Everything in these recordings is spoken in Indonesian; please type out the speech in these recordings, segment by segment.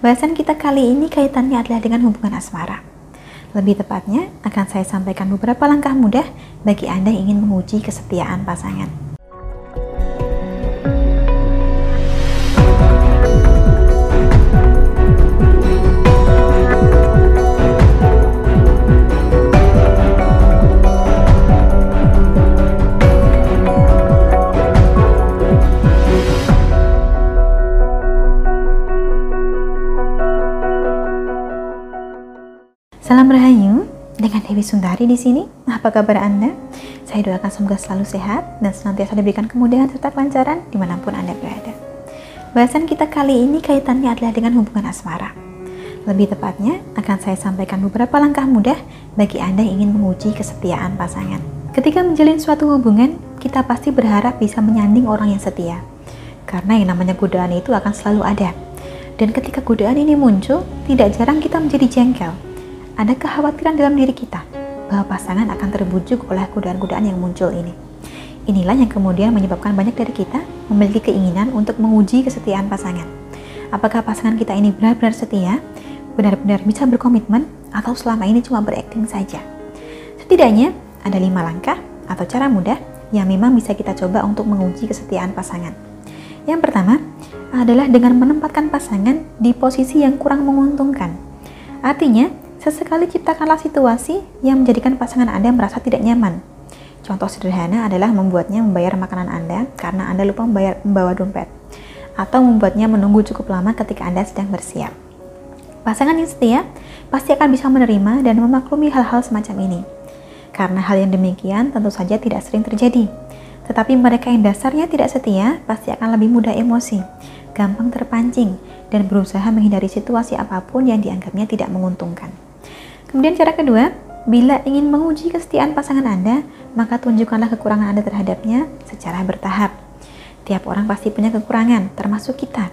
Bahasan kita kali ini kaitannya adalah dengan hubungan asmara. Lebih tepatnya, akan saya sampaikan beberapa langkah mudah bagi Anda ingin menguji kesetiaan pasangan. Salam Rahayu dengan Dewi Sundari di sini. Apa kabar Anda? Saya doakan semoga selalu sehat dan senantiasa diberikan kemudahan serta kelancaran di mana pun Anda berada. Bahasan kita kali ini kaitannya adalah dengan hubungan asmara. Lebih tepatnya, akan saya sampaikan beberapa langkah mudah bagi Anda yang ingin menguji kesetiaan pasangan. Ketika menjalin suatu hubungan, kita pasti berharap bisa menyanding orang yang setia. Karena yang namanya godaan itu akan selalu ada. Dan ketika godaan ini muncul, tidak jarang kita menjadi jengkel ada kekhawatiran dalam diri kita bahwa pasangan akan terbujuk oleh godaan-godaan yang muncul ini. Inilah yang kemudian menyebabkan banyak dari kita memiliki keinginan untuk menguji kesetiaan pasangan. Apakah pasangan kita ini benar-benar setia, benar-benar bisa berkomitmen, atau selama ini cuma berakting saja? Setidaknya ada lima langkah atau cara mudah yang memang bisa kita coba untuk menguji kesetiaan pasangan. Yang pertama adalah dengan menempatkan pasangan di posisi yang kurang menguntungkan. Artinya, Sesekali ciptakanlah situasi yang menjadikan pasangan Anda merasa tidak nyaman. Contoh sederhana adalah membuatnya membayar makanan Anda karena Anda lupa membayar, membawa dompet. Atau membuatnya menunggu cukup lama ketika Anda sedang bersiap. Pasangan yang setia pasti akan bisa menerima dan memaklumi hal-hal semacam ini. Karena hal yang demikian tentu saja tidak sering terjadi. Tetapi mereka yang dasarnya tidak setia pasti akan lebih mudah emosi, gampang terpancing, dan berusaha menghindari situasi apa pun yang dianggapnya tidak menguntungkan. Kemudian cara kedua, bila ingin menguji kesetiaan pasangan Anda, maka tunjukkanlah kekurangan Anda terhadapnya secara bertahap. Tiap orang pasti punya kekurangan, termasuk kita.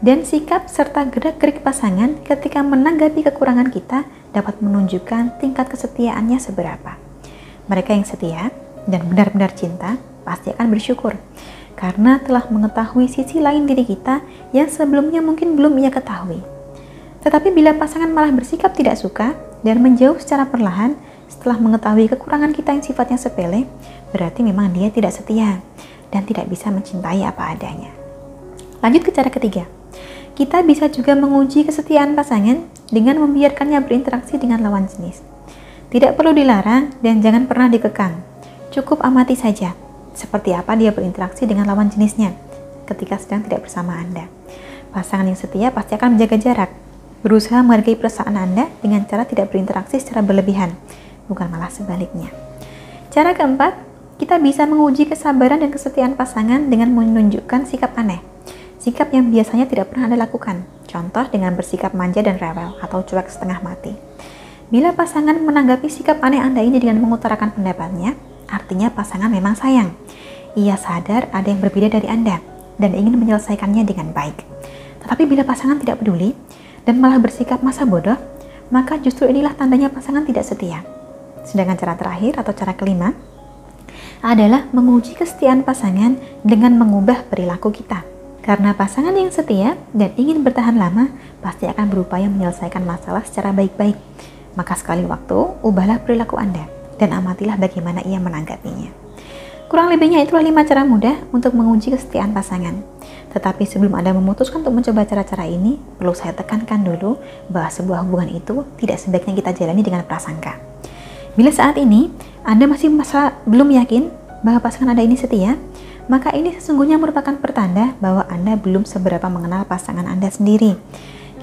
Dan sikap serta gerak-gerik pasangan ketika menanggapi kekurangan kita dapat menunjukkan tingkat kesetiaannya seberapa. Mereka yang setia dan benar-benar cinta pasti akan bersyukur karena telah mengetahui sisi lain diri kita yang sebelumnya mungkin belum ia ketahui. Tetapi bila pasangan malah bersikap tidak suka, dan menjauh secara perlahan setelah mengetahui kekurangan kita yang sifatnya sepele, berarti memang dia tidak setia dan tidak bisa mencintai apa adanya. Lanjut ke cara ketiga. Kita bisa juga menguji kesetiaan pasangan dengan membiarkannya berinteraksi dengan lawan jenis. Tidak perlu dilarang dan jangan pernah dikekang. Cukup amati saja seperti apa dia berinteraksi dengan lawan jenisnya ketika sedang tidak bersama Anda. Pasangan yang setia pasti akan menjaga jarak berusaha menghargai perasaan Anda dengan cara tidak berinteraksi secara berlebihan, bukan malah sebaliknya. Cara keempat, kita bisa menguji kesabaran dan kesetiaan pasangan dengan menunjukkan sikap aneh. Sikap yang biasanya tidak pernah Anda lakukan. Contoh dengan bersikap manja dan rewel atau cuek setengah mati. Bila pasangan menanggapi sikap aneh Anda ini dengan mengutarakan pendapatnya, artinya pasangan memang sayang. Ia sadar ada yang berbeda dari Anda dan ingin menyelesaikannya dengan baik. Tetapi bila pasangan tidak peduli, dan malah bersikap masa bodoh, maka justru inilah tandanya pasangan tidak setia. Sedangkan cara terakhir atau cara kelima adalah menguji kesetiaan pasangan dengan mengubah perilaku kita. Karena pasangan yang setia dan ingin bertahan lama pasti akan berupaya menyelesaikan masalah secara baik-baik. Maka sekali waktu, ubahlah perilaku Anda dan amatilah bagaimana ia menanggapinya. Kurang lebihnya itulah lima cara mudah untuk menguji kesetiaan pasangan. Tetapi sebelum Anda memutuskan untuk mencoba cara-cara ini, perlu saya tekankan dulu bahwa sebuah hubungan itu tidak sebaiknya kita jalani dengan prasangka. Bila saat ini Anda masih masa belum yakin bahwa pasangan Anda ini setia, maka ini sesungguhnya merupakan pertanda bahwa Anda belum seberapa mengenal pasangan Anda sendiri.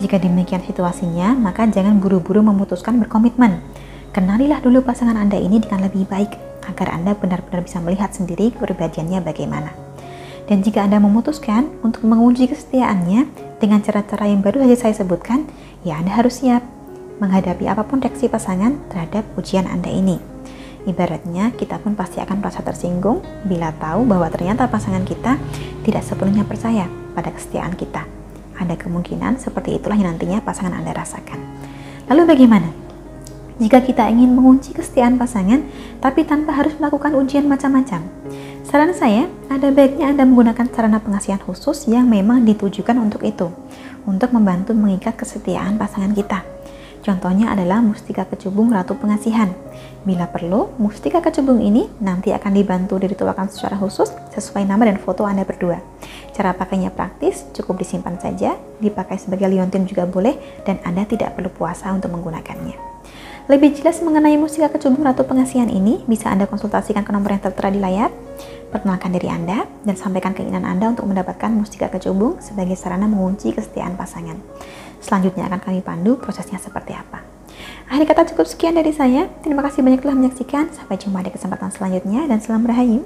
Jika demikian situasinya, maka jangan buru-buru memutuskan berkomitmen. Kenalilah dulu pasangan Anda ini dengan lebih baik agar Anda benar-benar bisa melihat sendiri kepribadiannya bagaimana. Dan jika Anda memutuskan untuk menguji kesetiaannya dengan cara-cara yang baru saja saya sebutkan, ya Anda harus siap menghadapi apa pun reaksi pasangan terhadap ujian Anda ini. Ibaratnya, kita pun pasti akan merasa tersinggung bila tahu bahwa ternyata pasangan kita tidak sepenuhnya percaya pada kesetiaan kita. Ada kemungkinan seperti itulah yang nantinya pasangan Anda rasakan. Lalu bagaimana? Jika kita ingin mengunci kesetiaan pasangan, tapi tanpa harus melakukan ujian macam-macam, Saran saya, ada baiknya Anda menggunakan sarana pengasihan khusus yang memang ditujukan untuk itu. untuk membantu mengikat kesetiaan pasangan kita. Contohnya adalah mustika kecubung Ratu Pengasihan. Bila perlu, mustika kecubung ini nanti akan dibantu diritualkan secara khusus sesuai nama dan foto Anda berdua. Cara pakainya praktis, cukup disimpan saja, dipakai sebagai liontin juga boleh, dan Anda tidak perlu puasa untuk menggunakannya. Lebih jelas mengenai mustika kecubung Ratu Pengasihan ini, bisa Anda konsultasikan ke nomor yang tertera di layar. Perkenalkan diri Anda dan sampaikan keinginan Anda untuk mendapatkan mustika kecubung sebagai sarana mengunci kesetiaan pasangan. Selanjutnya akan kami pandu prosesnya seperti apa. Akhir kata cukup sekian dari saya. Terima kasih banyak telah menyaksikan. Sampai jumpa di kesempatan selanjutnya dan selamat berhayu.